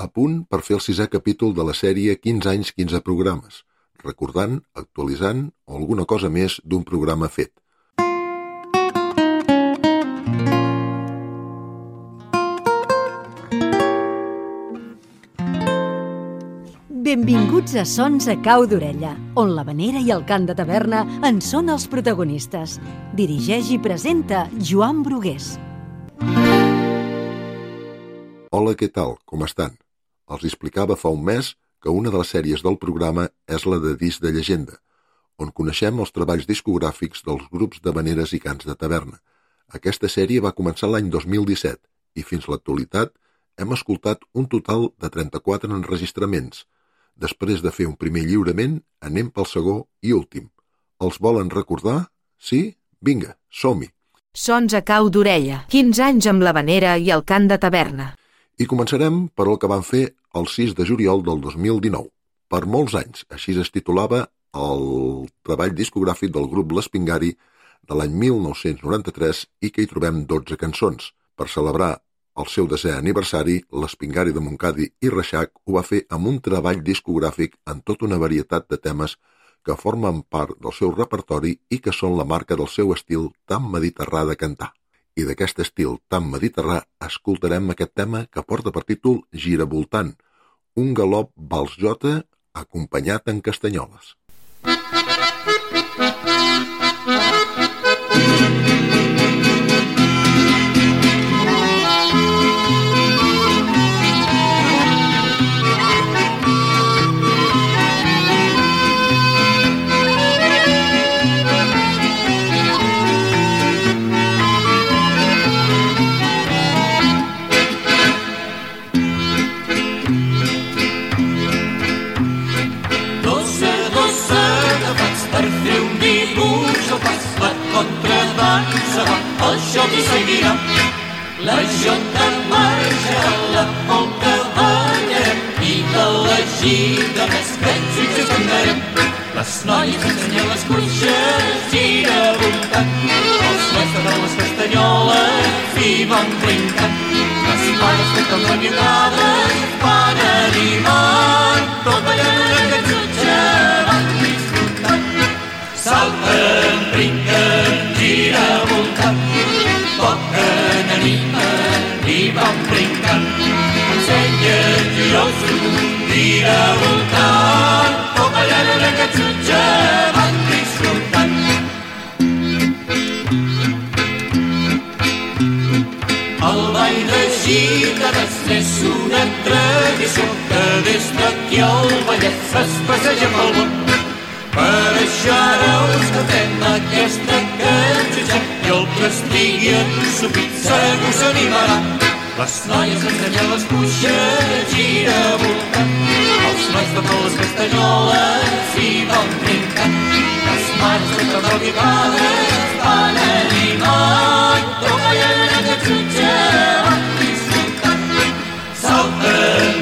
a punt per fer el sisè capítol de la sèrie 15 anys, 15 programes, recordant, actualitzant o alguna cosa més d'un programa fet. Benvinguts a Sons a Cau d'Orella, on la vanera i el cant de taverna en són els protagonistes. Dirigeix i presenta Joan Brugués. Hola, què tal? Com estan? Els explicava fa un mes que una de les sèries del programa és la de disc de llegenda, on coneixem els treballs discogràfics dels grups de maneres i cants de taverna. Aquesta sèrie va començar l'any 2017 i fins a l'actualitat hem escoltat un total de 34 enregistraments. Després de fer un primer lliurament, anem pel segon i últim. Els volen recordar? Sí? Vinga, som-hi! Sons a cau d'orella, 15 anys amb la vanera i el cant de taverna. I començarem per el que van fer el 6 de juliol del 2019. Per molts anys, així es titulava el treball discogràfic del grup L'Espingari de l'any 1993 i que hi trobem 12 cançons. Per celebrar el seu desè aniversari, l'Espingari de Montcadi i Reixac ho va fer amb un treball discogràfic en tota una varietat de temes que formen part del seu repertori i que són la marca del seu estil tan mediterrà de cantar. I d'aquest estil tan mediterrà escoltarem aquest tema que porta per títol Giravoltant, un galop vals jota acompanyat en castanyoles.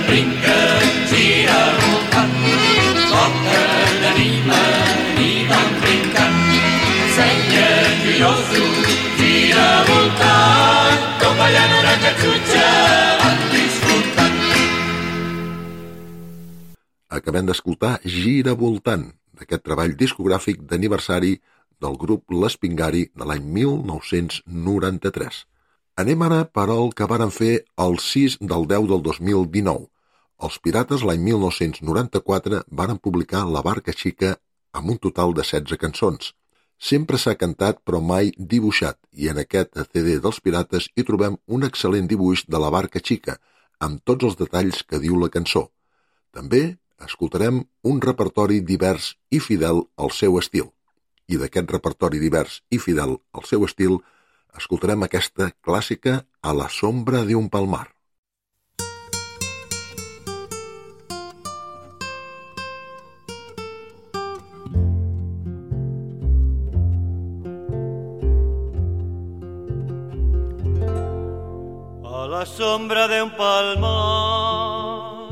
Brinquen, gira voltant. Toquen, animen i van brincant. Ensenyen joiosos, gira voltant. Tot ballant una cançutxa van disfrutant. Acabem d'escoltar Gira Voltant, d'aquest treball discogràfic d'aniversari del grup L'Espingari de l'any 1993. Anem ara per al que varen fer el 6 del 10 del 2019. Els Pirates l'any 1994 varen publicar La Barca Xica amb un total de 16 cançons. Sempre s'ha cantat però mai dibuixat i en aquest CD dels Pirates hi trobem un excel·lent dibuix de la Barca Xica amb tots els detalls que diu la cançó. També escoltarem un repertori divers i fidel al seu estil. I d'aquest repertori divers i fidel al seu estil, escoltarem aquesta clàssica a la sombra d'un palmar. Sombra de un palmar.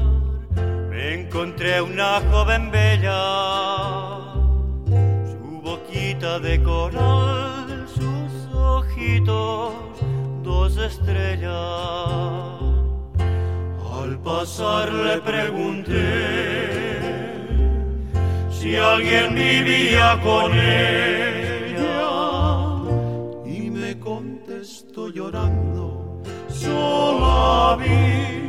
Me encontré una joven bella, su boquita de coral, sus ojitos, dos estrellas. Al pasar le pregunté si alguien vivía con ella. Y me contestó llorando, solabim.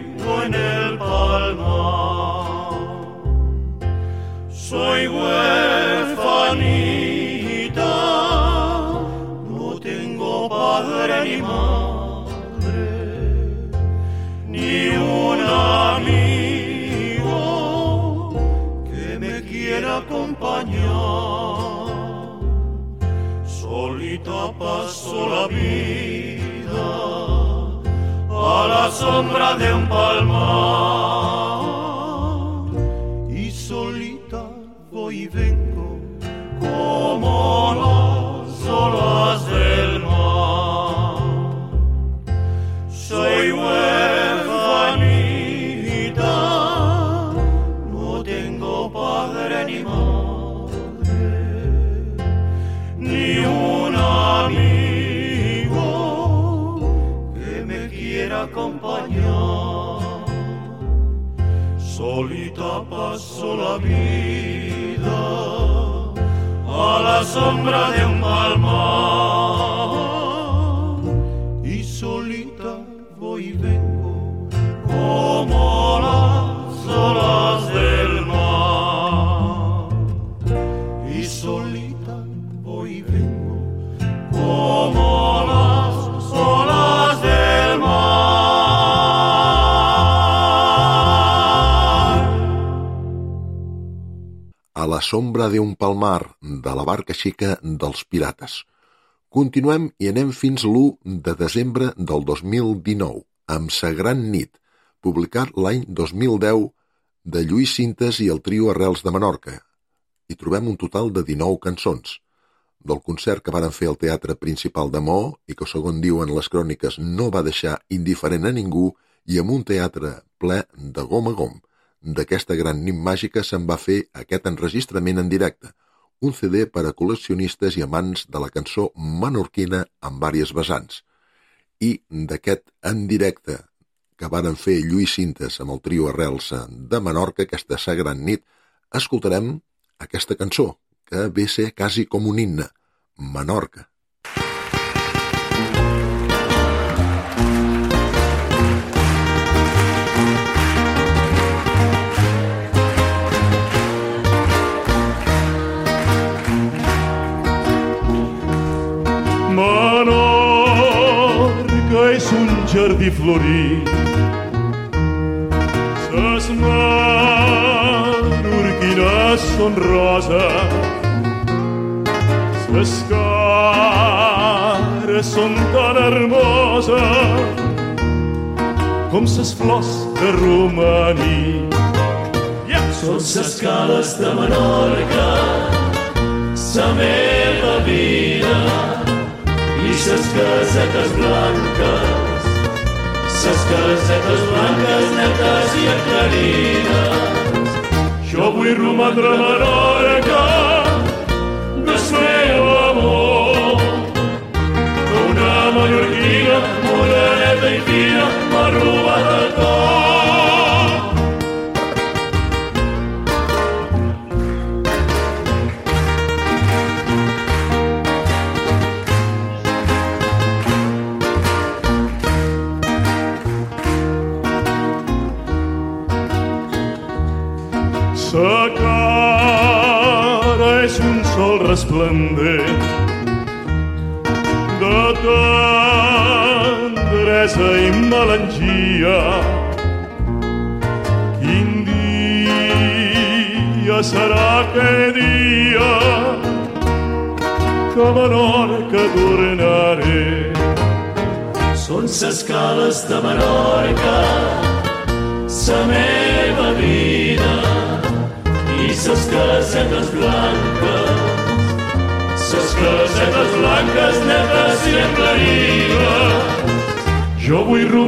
Sombra d'un palmar de la barca xica dels pirates. Continuem i anem fins l'1 de desembre del 2019, amb Sa Gran Nit, publicat l'any 2010 de Lluís Cintes i el trio Arrels de Menorca. Hi trobem un total de 19 cançons. Del concert que varen fer al Teatre Principal de Mo i que, segons diuen les cròniques, no va deixar indiferent a ningú i amb un teatre ple de gom a gom. D'aquesta gran nit màgica se'n va fer aquest enregistrament en directe, un CD per a col·leccionistes i amants de la cançó menorquina amb vàries vessants. I d'aquest en directe que varen fer Lluís Cintes amb el trio Arrels de Menorca, aquesta gran nit, escoltarem aquesta cançó, que ve ser quasi com un himne, Menorca. Menorca és un jardí florit Ses menorquines són roses Ses cares són tan hermoses com ses flors de romaní. Són ses cales de Menorca, sa meva vida, ses casetes blanques, ses casetes blanques netes i aclarides. Jo vull romandre a Menorca, del meu amor, que una mallorquina, moreneta i fina, m'ha robat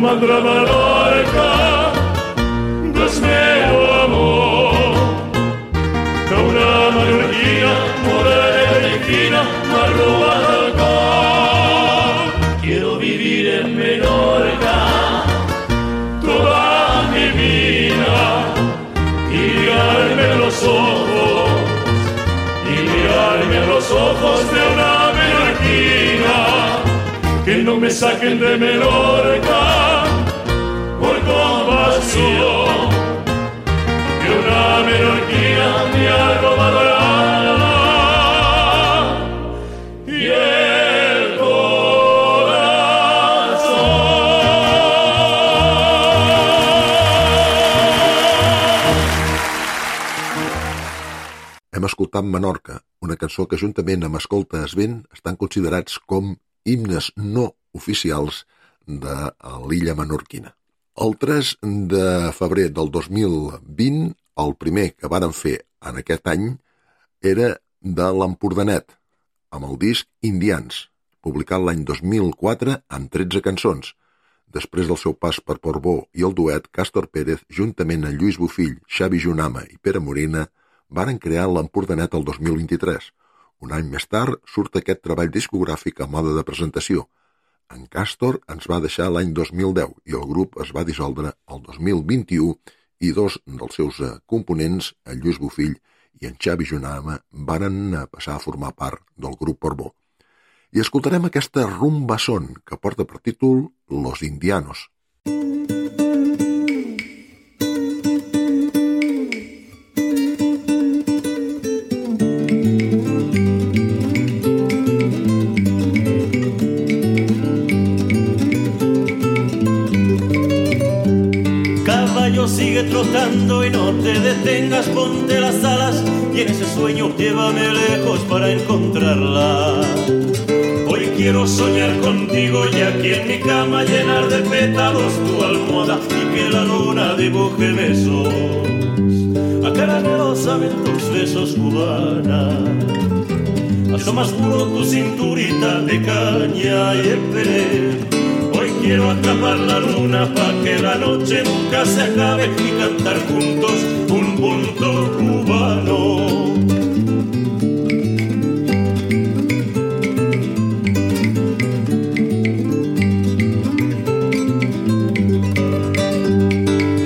vull romandre a Menorca del meu amor. Que una mallorquina morena i fina m'ha cor. Quiero vivir en Menorca, Toda mi vida los ojos y mirarme a los ojos de una menorquina, que no me saquen de Menorca Hem escoltat Menorca, una cançó que juntament amb Escolta es vent estan considerats com himnes no oficials de l'illa menorquina. El 3 de febrer del 2020, el primer que varen fer en aquest any era de l'Empordanet, amb el disc Indians, publicat l'any 2004 amb 13 cançons. Després del seu pas per Portbó i el duet, Càstor Pérez, juntament amb Lluís Bufill, Xavi Junama i Pere Morina, varen crear l'Empordanet el 2023. Un any més tard surt aquest treball discogràfic a moda de presentació. En Càstor ens va deixar l'any 2010 i el grup es va dissoldre el 2021 i dos dels seus eh, components, en Lluís Bufill i en Xavi Junama, varen eh, passar a formar part del grup Portbó. I escoltarem aquesta rumba son que porta per títol Los Indianos. Caballo y no te detengas, ponte las alas y en ese sueño llévame lejos para encontrarla. Hoy quiero soñar contigo y aquí en mi cama llenar de pétalos tu almohada y que la luna dibuje besos. A caramelo saben tus besos cubana. Más puro tu cinturita de caña y esperé. Quiero atrapar la luna pa' que la noche nunca se acabe y cantar juntos un punto cubano.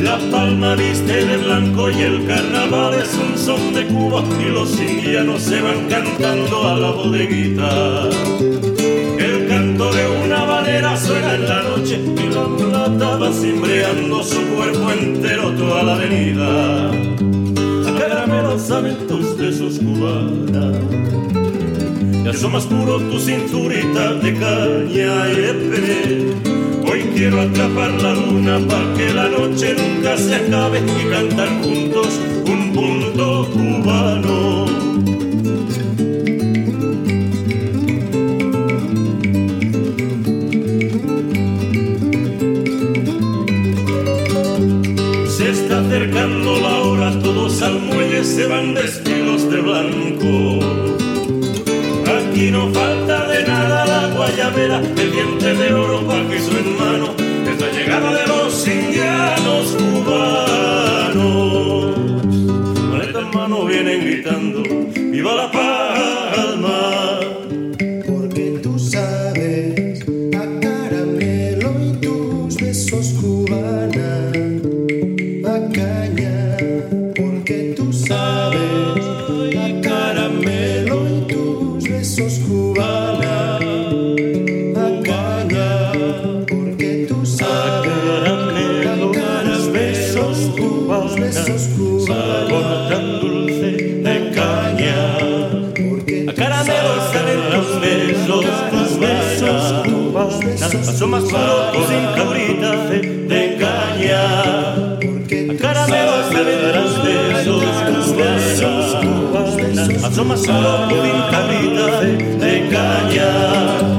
La palma viste de blanco y el carnaval es un son de Cuba y los indianos se van cantando a la bodeguita. El canto de una valera suena en la noche y la mulata va cimbreando su cuerpo entero toda la avenida. A caramelo saben tus besos cubanas. Y asomas puro tu cinturita de caña y de. Hoy quiero atrapar la luna para que la noche nunca se acabe y cantar juntos un punto cubano. Se van vestidos de blanco. Aquí no falta de nada la guayabera, el diente de oro queso en mano, es la llegada de los indianos cubanos. Maleta en mano vienen gritando, ¡Viva la palma! es oscura tan dulce de caña. A caramelo salen los besos, tus besos, tus besos, solo más claro de caña. A caramelo salen los besos, tus besos, tus besos, solo más claro con cabrita de caña.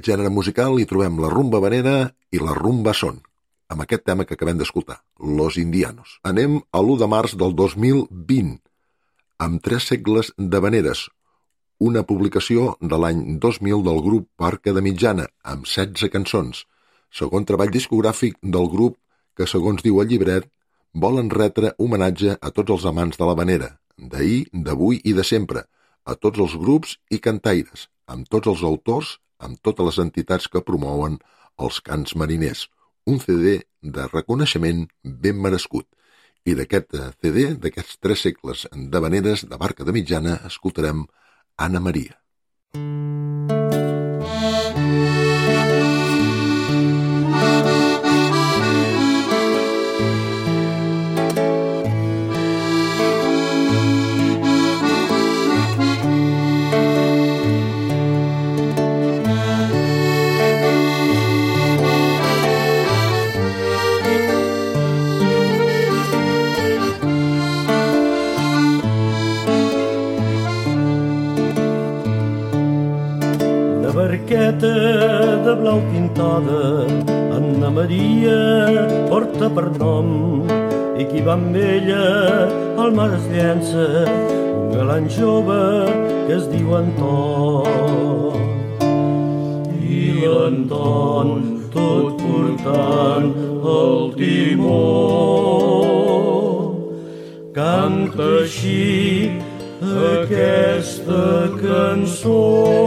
Aquest gènere musical hi trobem la rumba vanera i la rumba son, amb aquest tema que acabem d'escoltar, Los Indianos. Anem a l'1 de març del 2020, amb tres segles de veneres, una publicació de l'any 2000 del grup Parca de Mitjana, amb 16 cançons, segon treball discogràfic del grup que, segons diu el llibret, volen retre homenatge a tots els amants de la vanera, d'ahir, d'avui i de sempre, a tots els grups i cantaires, amb tots els autors, amb totes les entitats que promouen els cants mariners. Un CD de reconeixement ben merescut. I d'aquest eh, CD, d'aquests tres segles de veneres de Barca de Mitjana, escoltarem Anna Maria. Una per nom, i qui va amb ella al mar es llença, un galant jove que es diu Anton. I l'Anton tot portant el timó, canta així aquesta cançó.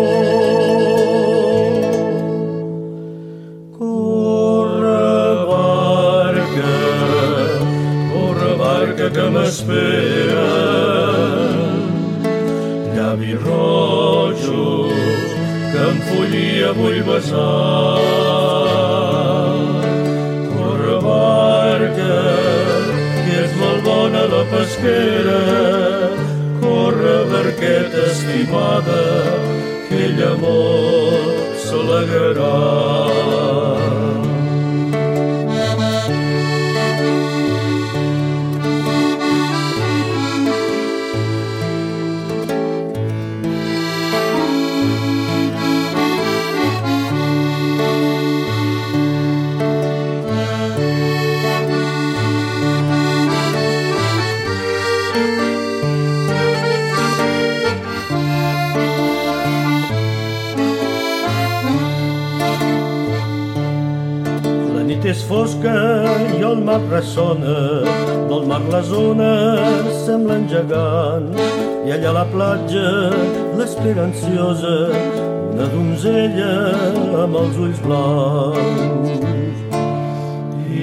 Fosca i el mar ressona, del mar les ones semblen gegants, i allà a la platja l'espera ansiosa, una donzella amb els ulls blancs.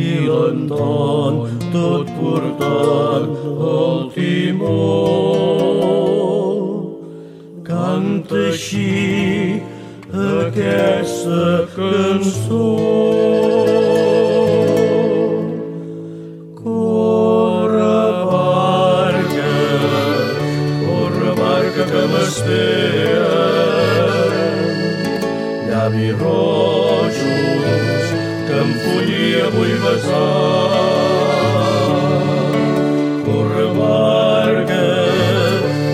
I l'Anton tot portant el timó, canta així aquesta cançó. Llavi rojos que amb follia vull besar. Corre barca,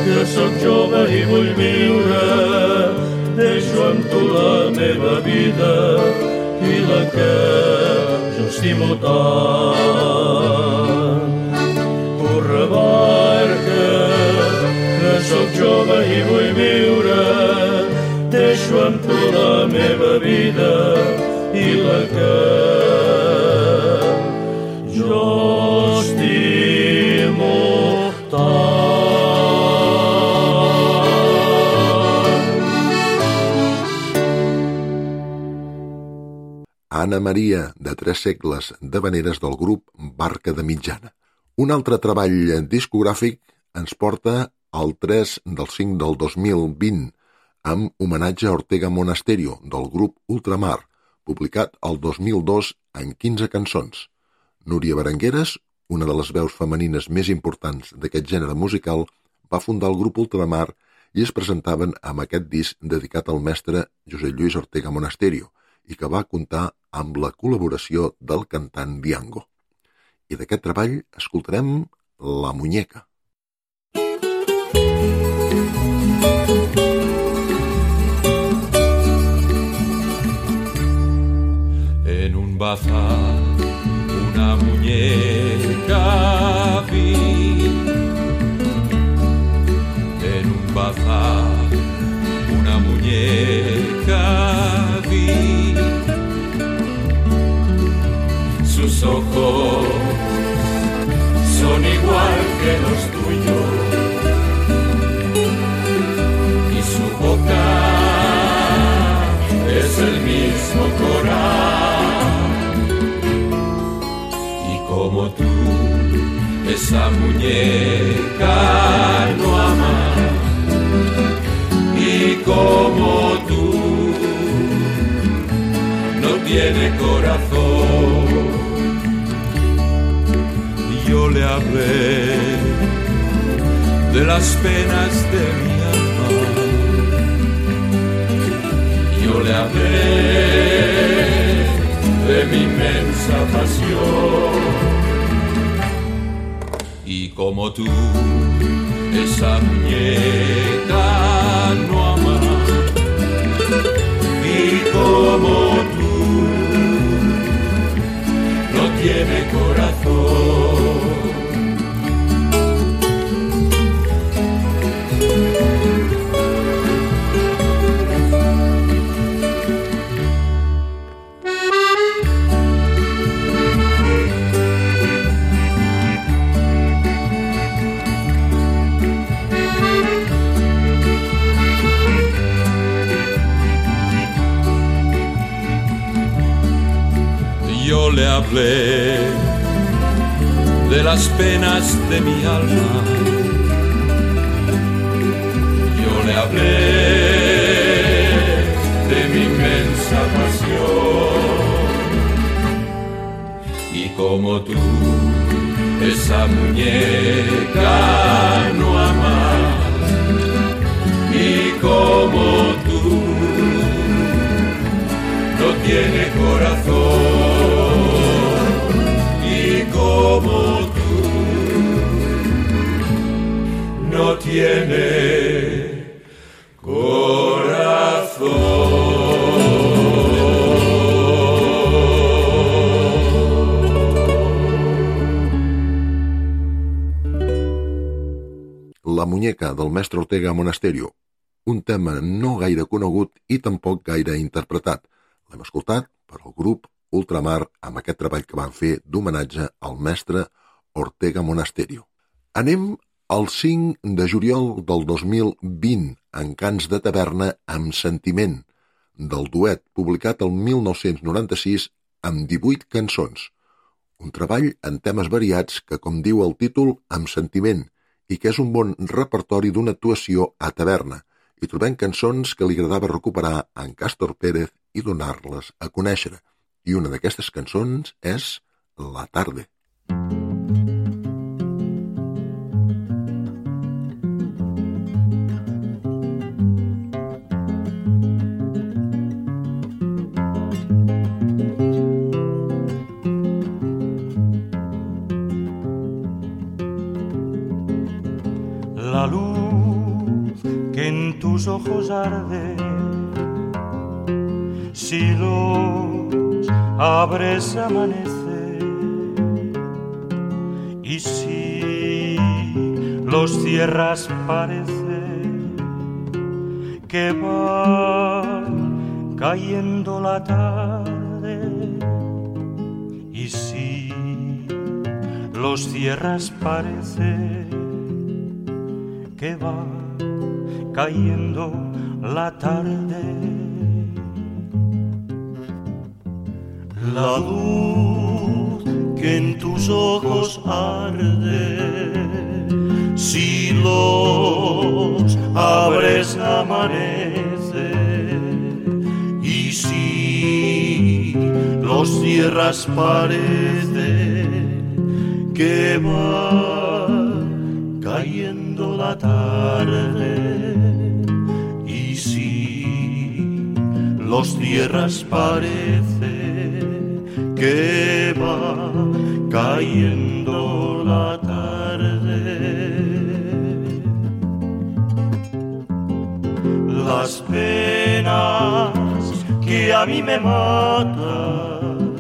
que sóc jove i vull viure, deixo amb tu la meva vida i la que jo estimo tant. Corre barca, que sóc jove i vull viure, tu la meva vida i la que jo estimo. Anna Maria, de tres segles de veneres del grup Barca de Mitjana. Un altre treball discogràfic ens porta al 3 del 5 del 2020 amb homenatge a Ortega Monasterio del grup Ultramar, publicat el 2002 en 15 cançons. Núria Berengueres, una de les veus femenines més importants d'aquest gènere musical, va fundar el grup Ultramar i es presentaven amb aquest disc dedicat al mestre José Lluís Ortega Monasterio i que va comptar amb la col·laboració del cantant Diango. I d'aquest treball escoltarem La Muñeca. En un bazar una muñeca vi. En un bazar una muñeca vi. Sus ojos son igual que los tuyos. Y su boca es el mismo corazón. Esa muñeca no ama y como tú no tiene corazón. Yo le hablé de las penas de mi alma. Yo le hablé de mi inmensa pasión. Como tú, esa muñeca no ama. Y como tú, no tiene corazón. De mi alma. Monasterio, un tema no gaire conegut i tampoc gaire interpretat. L'hem escoltat per al grup Ultramar amb aquest treball que van fer d'homenatge al mestre Ortega Monasterio. Anem al 5 de juliol del 2020 en Cants de Taverna amb Sentiment, del duet publicat el 1996 amb 18 cançons. Un treball en temes variats que, com diu el títol, amb sentiment, i que és un bon repertori d'una actuació a taverna. Hi trobem cançons que li agradava recuperar a en Càstor Pérez i donar-les a conèixer. I una d'aquestes cançons és La tarde. Si los abres amanece, y si los cierras parece que va cayendo la tarde, y si los cierras parece que va cayendo la tarde. La luz que en tus ojos arde, si los abres amanece, y si los cierras parece que va cayendo la tarde los tierras parece que va cayendo la tarde. Las penas que a mí me matan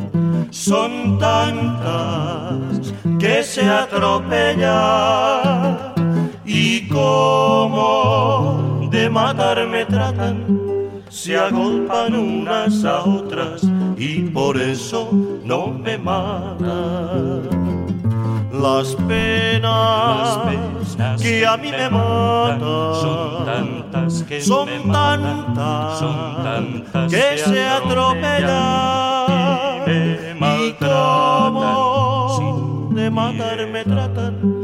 son tantas que se atropella y como de matar me tratan, se agolpan unas a otras y por eso no me matan. Las penas, que a mí me matan son tantas que, son tantas, son tantas que, se atropellan y, como de matar me tratan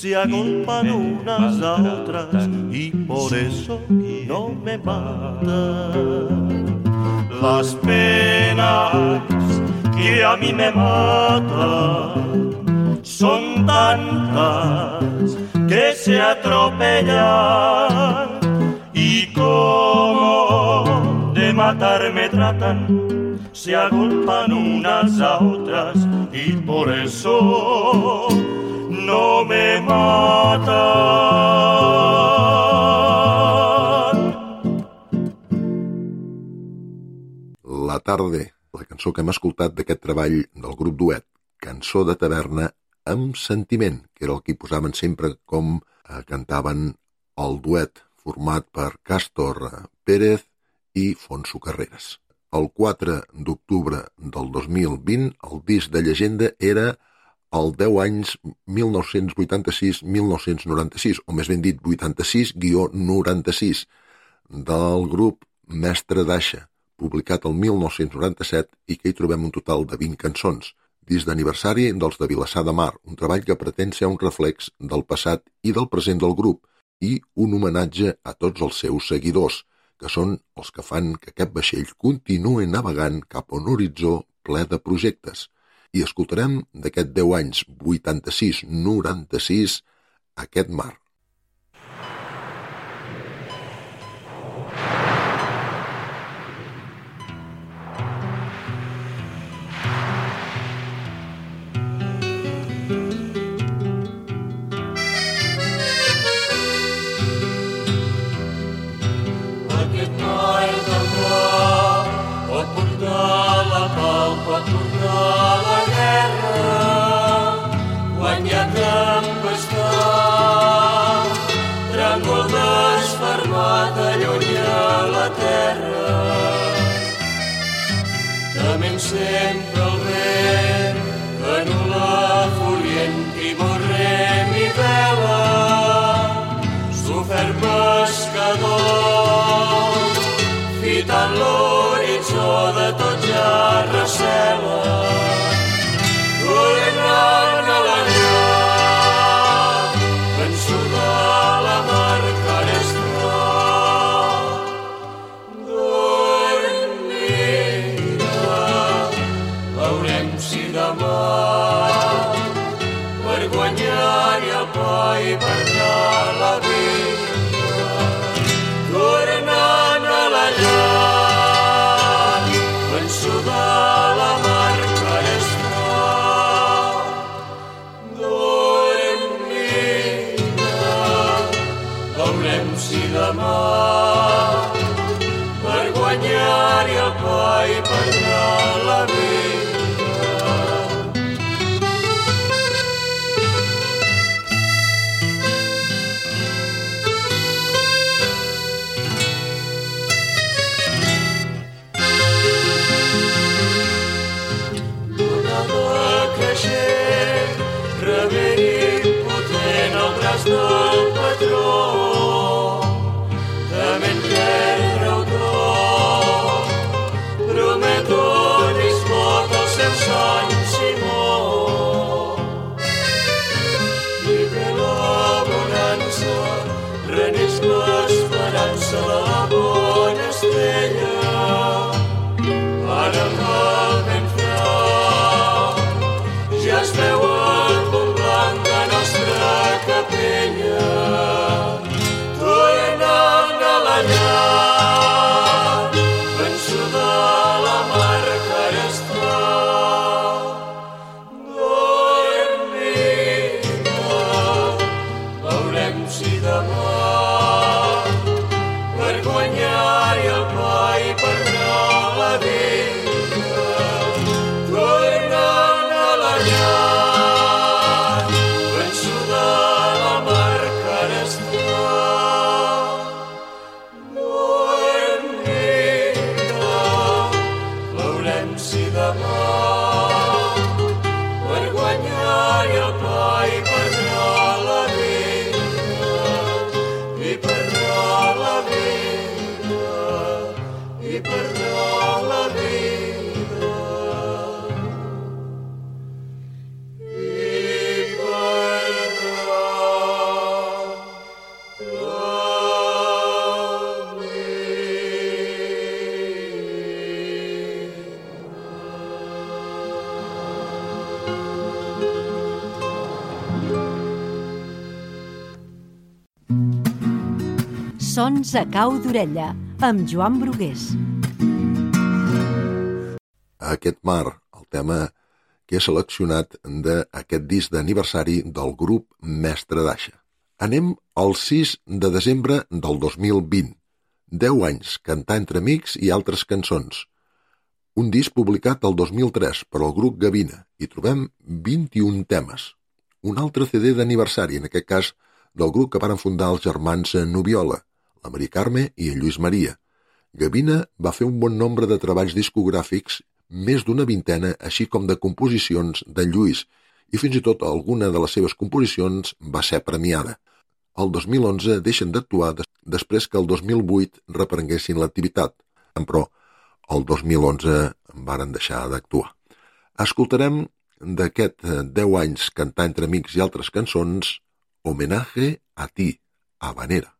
se agolpan unas a otras y por eso no me matan. Las penas que a mí me matan son tantas que se atropellan y como de matar me tratan, se agolpan unas a otras y por eso no me matan. La tarde, la cançó que hem escoltat d'aquest treball del grup duet, Cançó de taverna amb sentiment, que era el que posaven sempre com eh, cantaven el duet, format per Càstor Pérez i Fonso Carreras. El 4 d'octubre del 2020, el disc de llegenda era el 10 anys 1986-1996, o més ben dit 86-96, del grup Mestre d'Aixa, publicat el 1997 i que hi trobem un total de 20 cançons, disc d'aniversari dels de Vilassar de Mar, un treball que pretén ser un reflex del passat i del present del grup i un homenatge a tots els seus seguidors, que són els que fan que aquest vaixell continuï navegant cap a un horitzó ple de projectes. I escoltarem d'aquest 10 anys 86-96 aquest mar. A cau d'orella, amb Joan Brugués. Aquest mar, el tema que he seleccionat d'aquest disc d'aniversari del grup Mestre d'Aixa. Anem al 6 de desembre del 2020. 10 anys cantar entre amics i altres cançons. Un disc publicat el 2003 per al grup Gavina. Hi trobem 21 temes. Un altre CD d'aniversari, en aquest cas del grup que varen fundar els germans Nubiola, la Maria Carme i en Lluís Maria. Gavina va fer un bon nombre de treballs discogràfics més d'una vintena, així com de composicions de Lluís, i fins i tot alguna de les seves composicions va ser premiada. El 2011 deixen d'actuar des després que el 2008 reprenguessin l'activitat, però el 2011 varen deixar d'actuar. Escoltarem d'aquest 10 anys cantar entre amics i altres cançons Homenaje a ti, Habanera.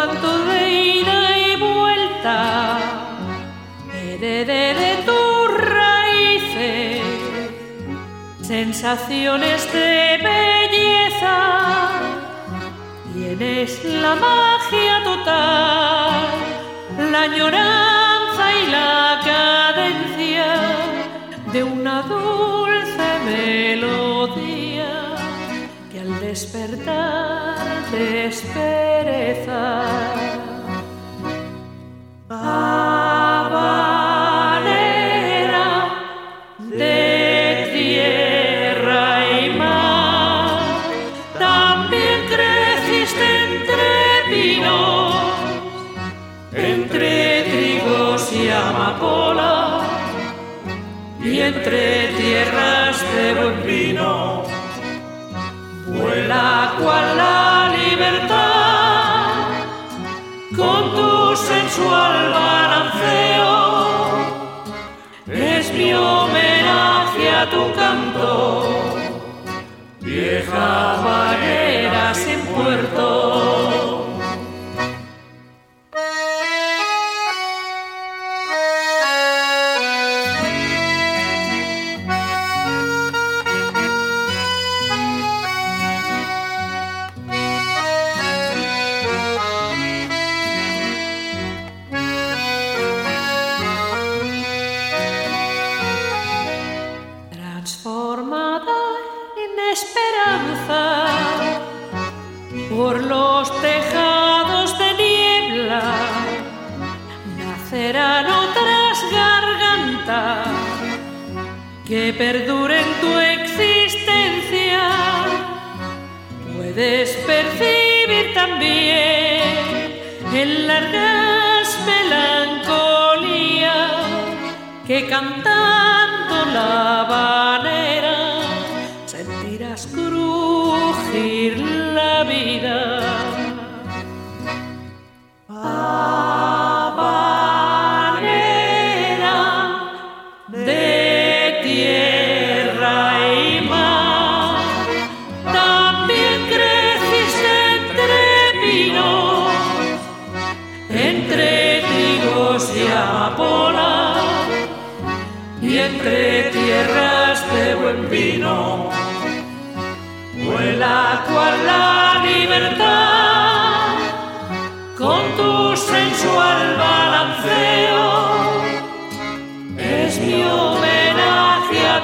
Canto de ida y vuelta, heredé de tus raíces, sensaciones de belleza, tienes la magia total, la añoranza y la cadencia de una dulce melodía despertar despereza. Habanera de tierra y mar, también creciste entre pinos, entre trigos y amapolas y entre tierras vuela cual la libertad con tu sensual balanceo es mi homenaje a tu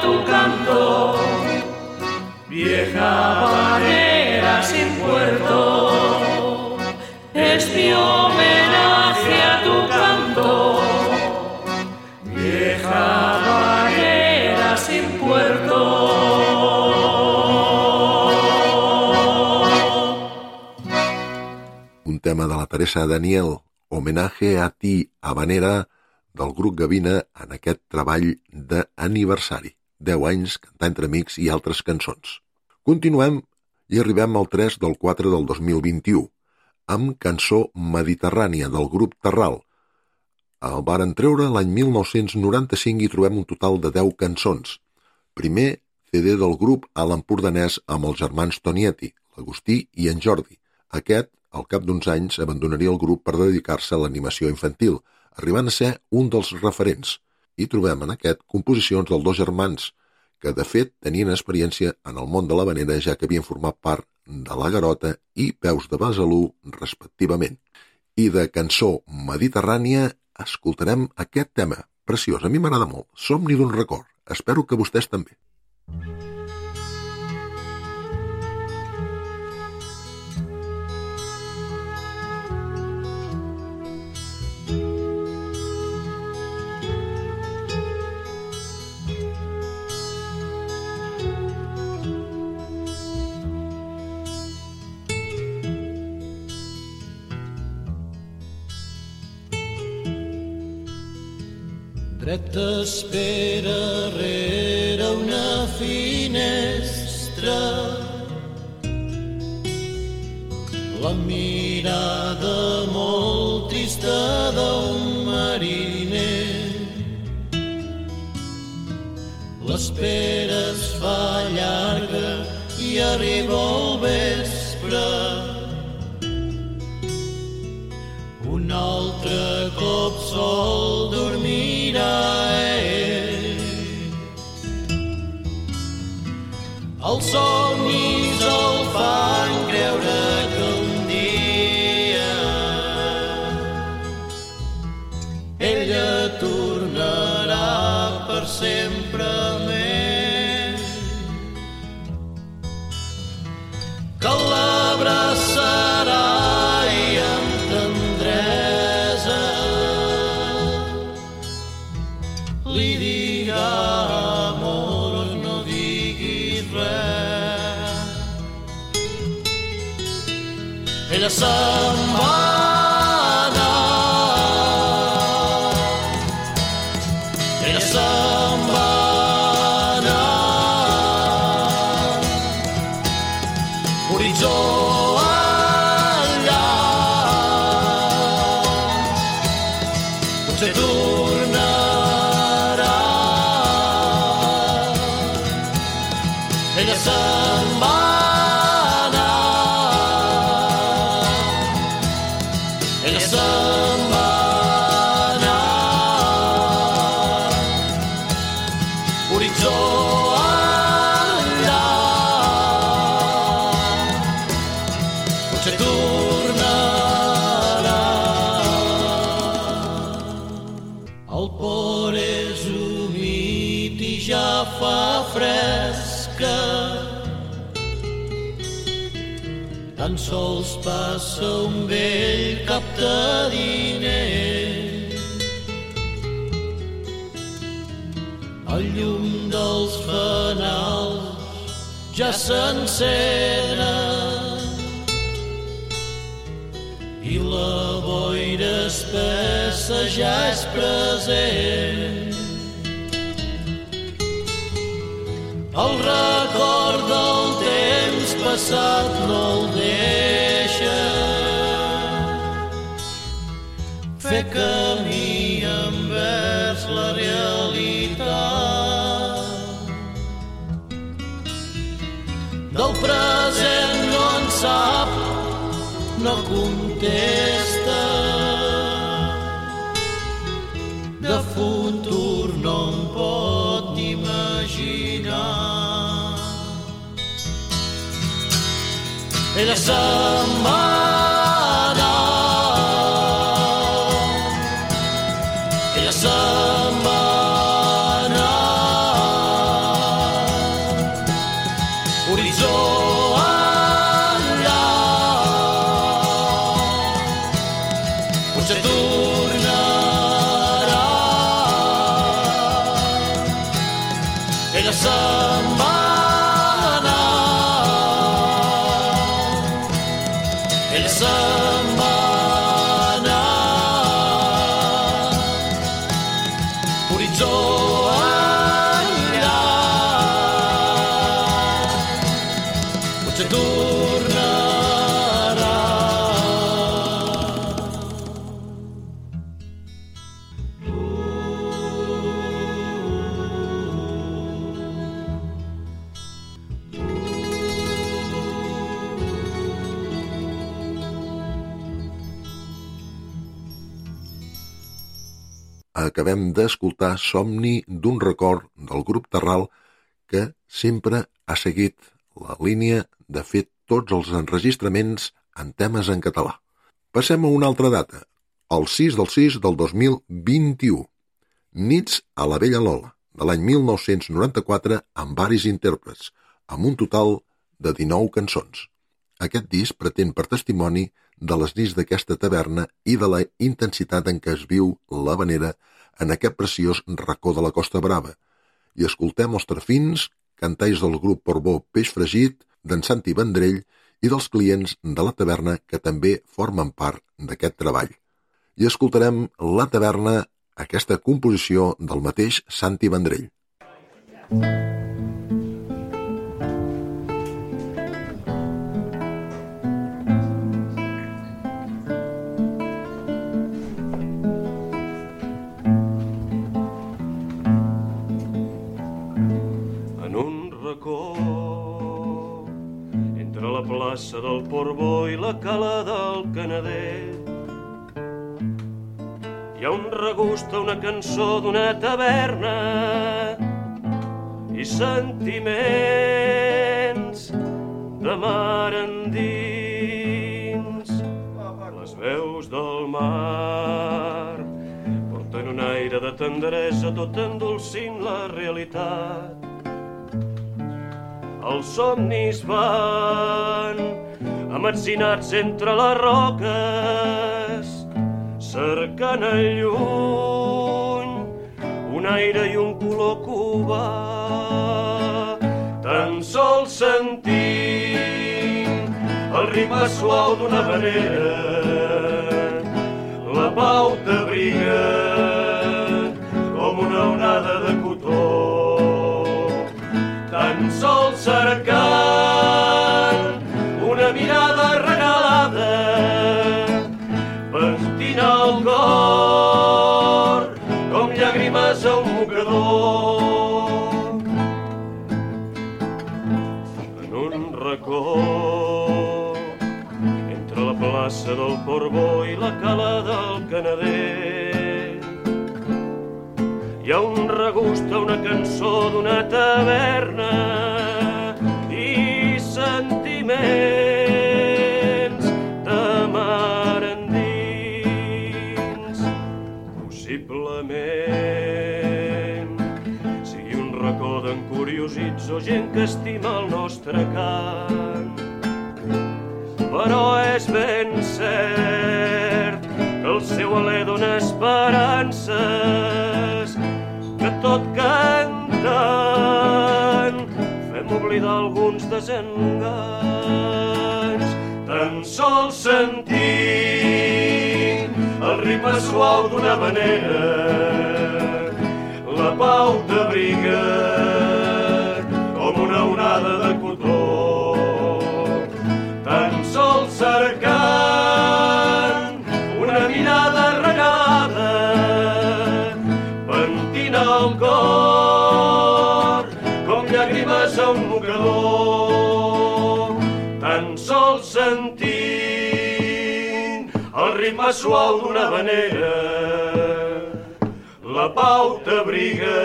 tu canto vieja habanera sin puerto es mi homenaje a tu canto vieja habanera sin puerto. un tema de la Teresa Daniel, homenatge a ti, Habanera, del grup Gavina en aquest treball d'aniversari. 10 anys cantar entre amics i altres cançons. Continuem i arribem al 3 del 4 del 2021, amb cançó mediterrània del grup Terral, El varen treure l'any 1995 i trobem un total de 10 cançons. Primer CD del grup a l'Empordanès amb els germans Tonietti, l'Agustí i en Jordi. Aquest, al cap d'uns anys, abandonaria el grup per dedicar-se a l'animació infantil, arribant a ser un dels referents. I trobem en aquest composicions dels dos germans, que de fet tenien experiència en el món de la vanera ja que havien format part de la Garota i Peus de Besalú, respectivament. I de cançó mediterrània escoltarem aquest tema, preciós, a mi m'agrada molt, Somni d'un record. Espero que vostès també. Dret espera rere una finestra. La mirada molt trista d'un mariner. L'espera es fa llarga i arriba el vespre Els somnis el fan horitzó enllà potser tornarà. El por és humit i ja fa fresca. Tan sols passa un vell cap de diner. Ja s'encenen i la boira espessa ja és present. El record del temps passat no el deixa fer camí envers la realitat. Present no en sap no contesta. De futur no em pot imaginar. Ella se'n Ella se'n va acabem d'escoltar Somni d'un record del grup Terral que sempre ha seguit la línia de fer tots els enregistraments en temes en català. Passem a una altra data, el 6 del 6 del 2021. Nits a la Vella Lola, de l'any 1994, amb varis intèrprets, amb un total de 19 cançons. Aquest disc pretén per testimoni de les nits d'aquesta taverna i de la intensitat en què es viu la vanera en aquest preciós racó de la Costa Brava. I escoltem els trafins, cantalls del grup Porbó Peix Fregit, d'en Santi Vendrell i dels clients de la taverna que també formen part d'aquest treball. I escoltarem La taverna, aquesta composició del mateix Santi Vendrell. en plaça del Porbó i la cala del Canader. Hi ha un regust a una cançó d'una taverna i sentiments de mar endins. Les veus del mar porten un aire de tendresa tot endolcint la realitat els somnis van ametzinats entre les roques, cercant el lluny un aire i un color cubà. Tan sols sentint el ritme suau d'una manera, la pau t'abriga cercant una mirada regalada pentina el cor com llàgrimes a un mocador. En un racó entre la plaça del Porbó i la cala del Canader hi ha un regust a una cançó d'una taverna sentiments de mar endins. Possiblement sigui un racó d'encuriosits o gent que estima el nostre cant. Però és ben cert que el seu alè dona esperances que tot cantant fem oblidar alguns desenganys. Tan sols sentint el ritme suau d'una manera, la pau t'abriga ritme suau d'una vanera la pau t'abriga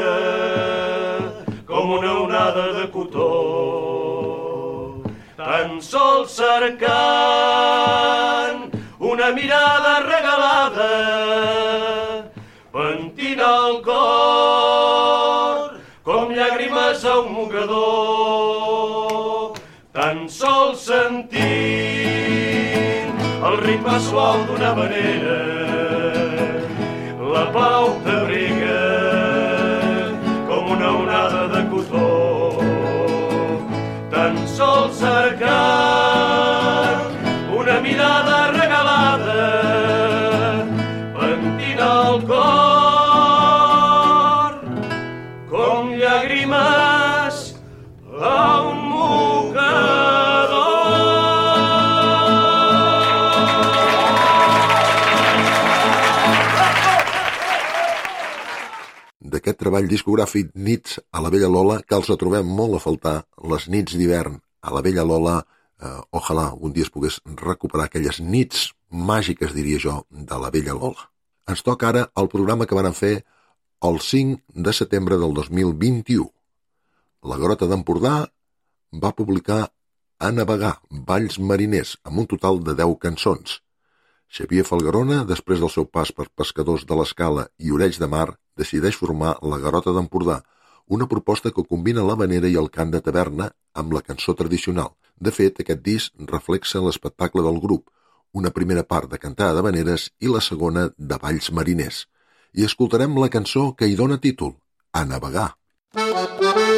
com una onada de cotó. Tan sols cercant una mirada regalada pentina el cor com llàgrimes a un mocador. Tan sols sentint el ritme suau d'una manera. La pau t'abriga treball discogràfic Nits a la Vella Lola, que els trobem molt a faltar les nits d'hivern a la Vella Lola. Eh, ojalà un dia es pogués recuperar aquelles nits màgiques, diria jo, de la Vella Lola. Ens toca ara el programa que van fer el 5 de setembre del 2021. La Grota d'Empordà va publicar A navegar, Valls Mariners, amb un total de 10 cançons. Xavier Falgarona, després del seu pas per Pescadors de l'Escala i Orells de Mar, decideix formar La Garota d'Empordà, una proposta que combina la vanera i el cant de taverna amb la cançó tradicional. De fet, aquest disc reflexa l'espectacle del grup, una primera part de cantar de veneres i la segona de balls mariners. I escoltarem la cançó que hi dona títol, A navegar. Patró,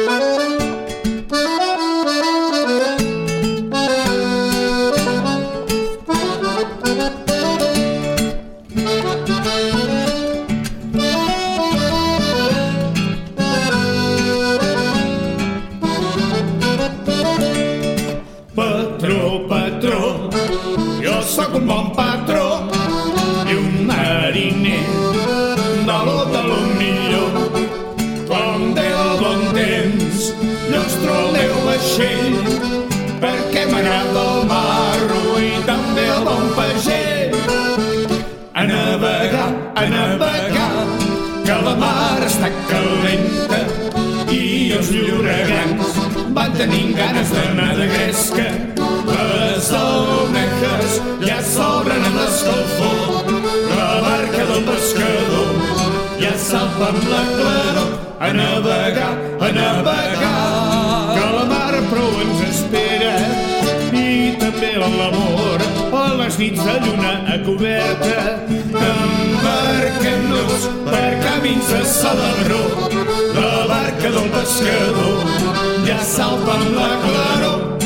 està calenta i els lloregans van tenint ganes d'anar de gresca. Les almejes ja s'obren amb l'escalfor, la barca del pescador ja salpa amb la claror. A navegar, a navegar, que la mar prou ens espera i també l'amor a nits de lluna a coberta. Embarquem-nos per camins de Salabró, la barca del pescador ja salpa amb la claror.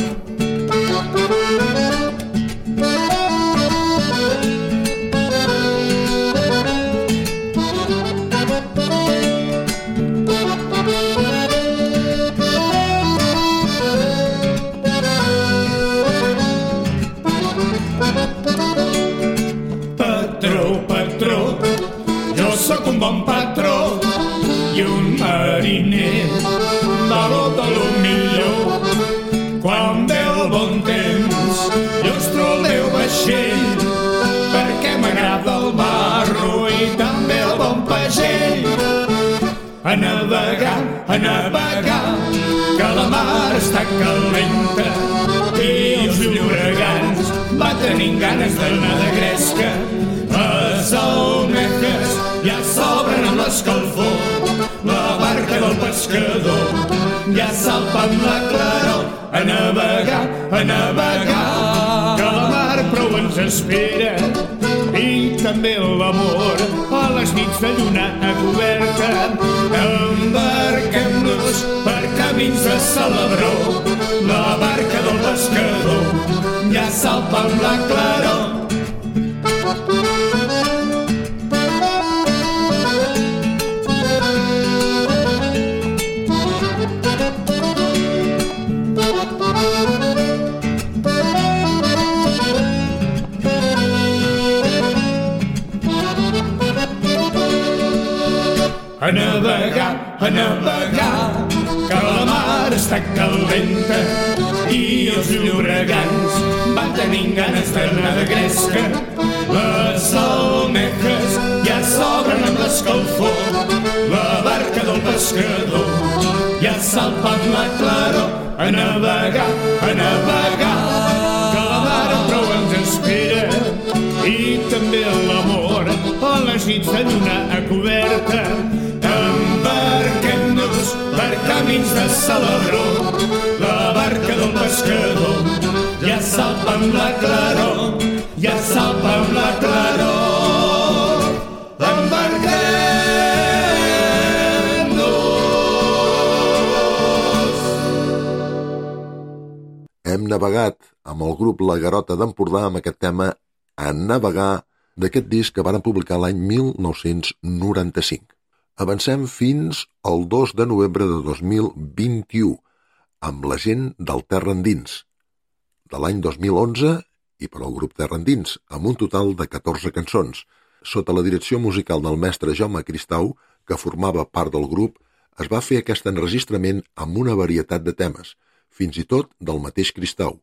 Pagell. A navegar, a navegar, que la mar està calenta i els lloregans va tenint ganes d'anar de gresca. Les almejes ja s'obren amb l'escalfor, la barca del pescador ja salpa amb la claror. A navegar, a navegar, que la mar prou ens espera i també l'amor a les nits de lluna a coberta. Embarquem-nos per camins de Salabró, la barca del pescador ja salpa amb la claror. Navegar, a navegar, que la mar està calenta i els lloregans van tenint ganes d'anar de gresca. Les almejes ja s'obren amb l'escalfor, la barca del pescador ja salpa amb la claror. A navegar, a navegar, que la mar prou ens espera i també l'amor a les nits de lluna a coberta. Camins de Salabró, la barca del pescador ja salpa amb la claror, ja salpa amb la claror. Embarquem-nos Hem navegat amb el grup La Garota d'Empordà amb aquest tema A navegar d'aquest disc que van publicar l'any 1995. Avancem fins al 2 de novembre de 2021 amb la gent del Terra Endins, de l'any 2011 i per al grup Terra Endins, amb un total de 14 cançons. Sota la direcció musical del mestre Jaume Cristau, que formava part del grup, es va fer aquest enregistrament amb una varietat de temes, fins i tot del mateix Cristau.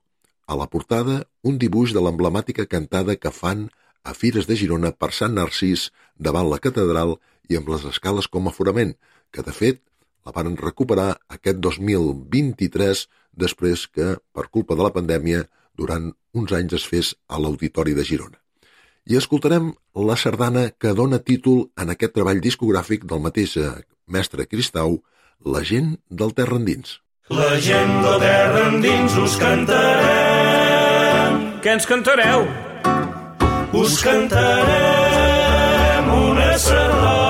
A la portada, un dibuix de l'emblemàtica cantada que fan a Fires de Girona per Sant Narcís davant la catedral i amb les escales com a forament, que de fet la van recuperar aquest 2023 després que, per culpa de la pandèmia, durant uns anys es fes a l'Auditori de Girona. I escoltarem la sardana que dona títol en aquest treball discogràfic del mateix eh, mestre Cristau, La gent del terra endins. La gent de terra endins us cantarem. Què ens cantareu? Us cantarem una sardana.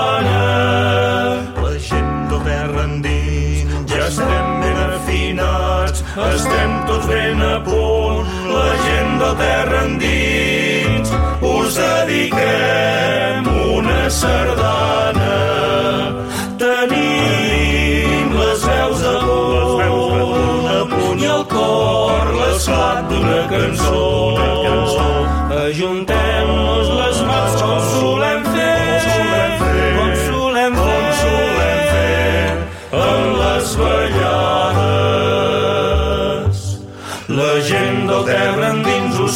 Estem tots ben a punt. La gent de terra endins us dediquem una sardana. Tenim les veus a punt, a punt i el cor l'esclat d'una cançó. Ajuntem-nos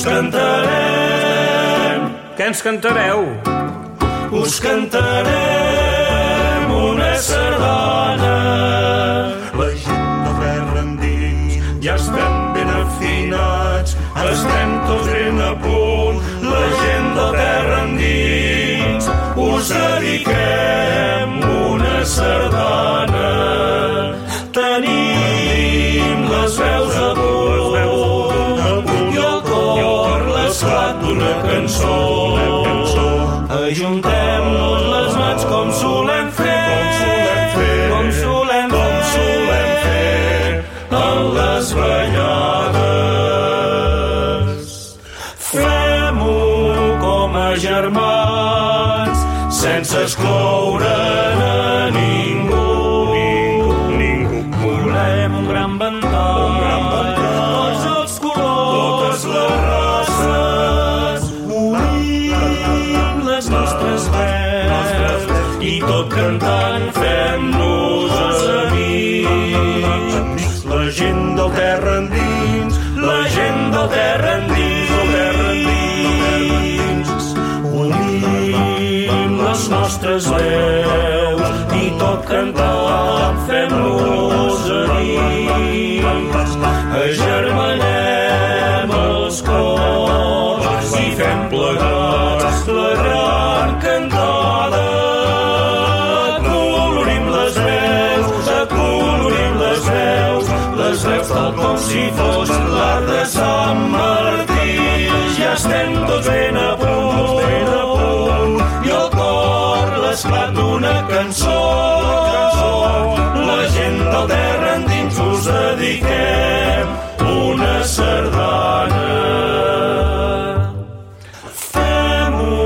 cantarem, Què ens cantareu? us cantarem una sardana. La gent del terra endins ja estem ben afinats, estem tots ben a punt. La gent del terra endins us dediquem sense excloure cantant fem-nos amics. Agermanem els cors i fem plegats la gran cantada. Acolorim les veus, acolorim les veus, les veus tal com si fos l'art de Sant dediquem una sardana. Fem-ho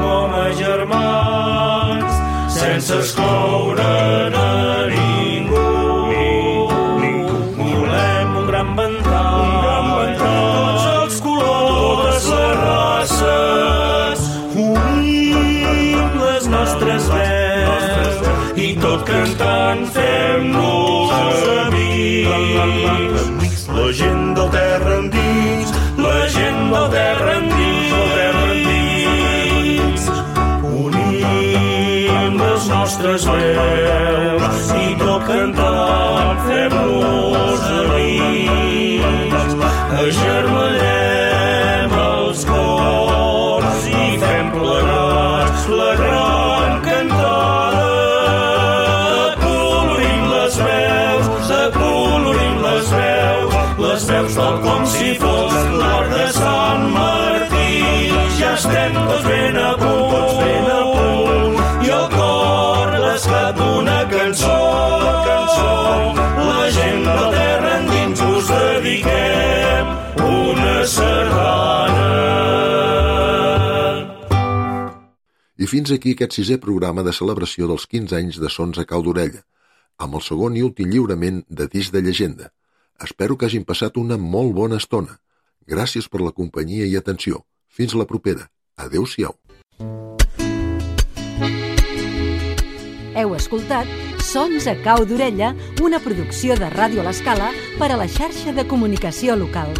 com a germans, sense excloure a les nostres veus i tot cantant fem-nos amics. Fins aquí aquest sisè programa de celebració dels 15 anys de Sons a Cau d'Orella, amb el segon i últim lliurament de disc de llegenda. Espero que hagin passat una molt bona estona. Gràcies per la companyia i atenció. Fins la propera. Adéu-siau. Heu escoltat Sons a Cau d'Orella, una producció de Ràdio a l'Escala per a la xarxa de comunicació local.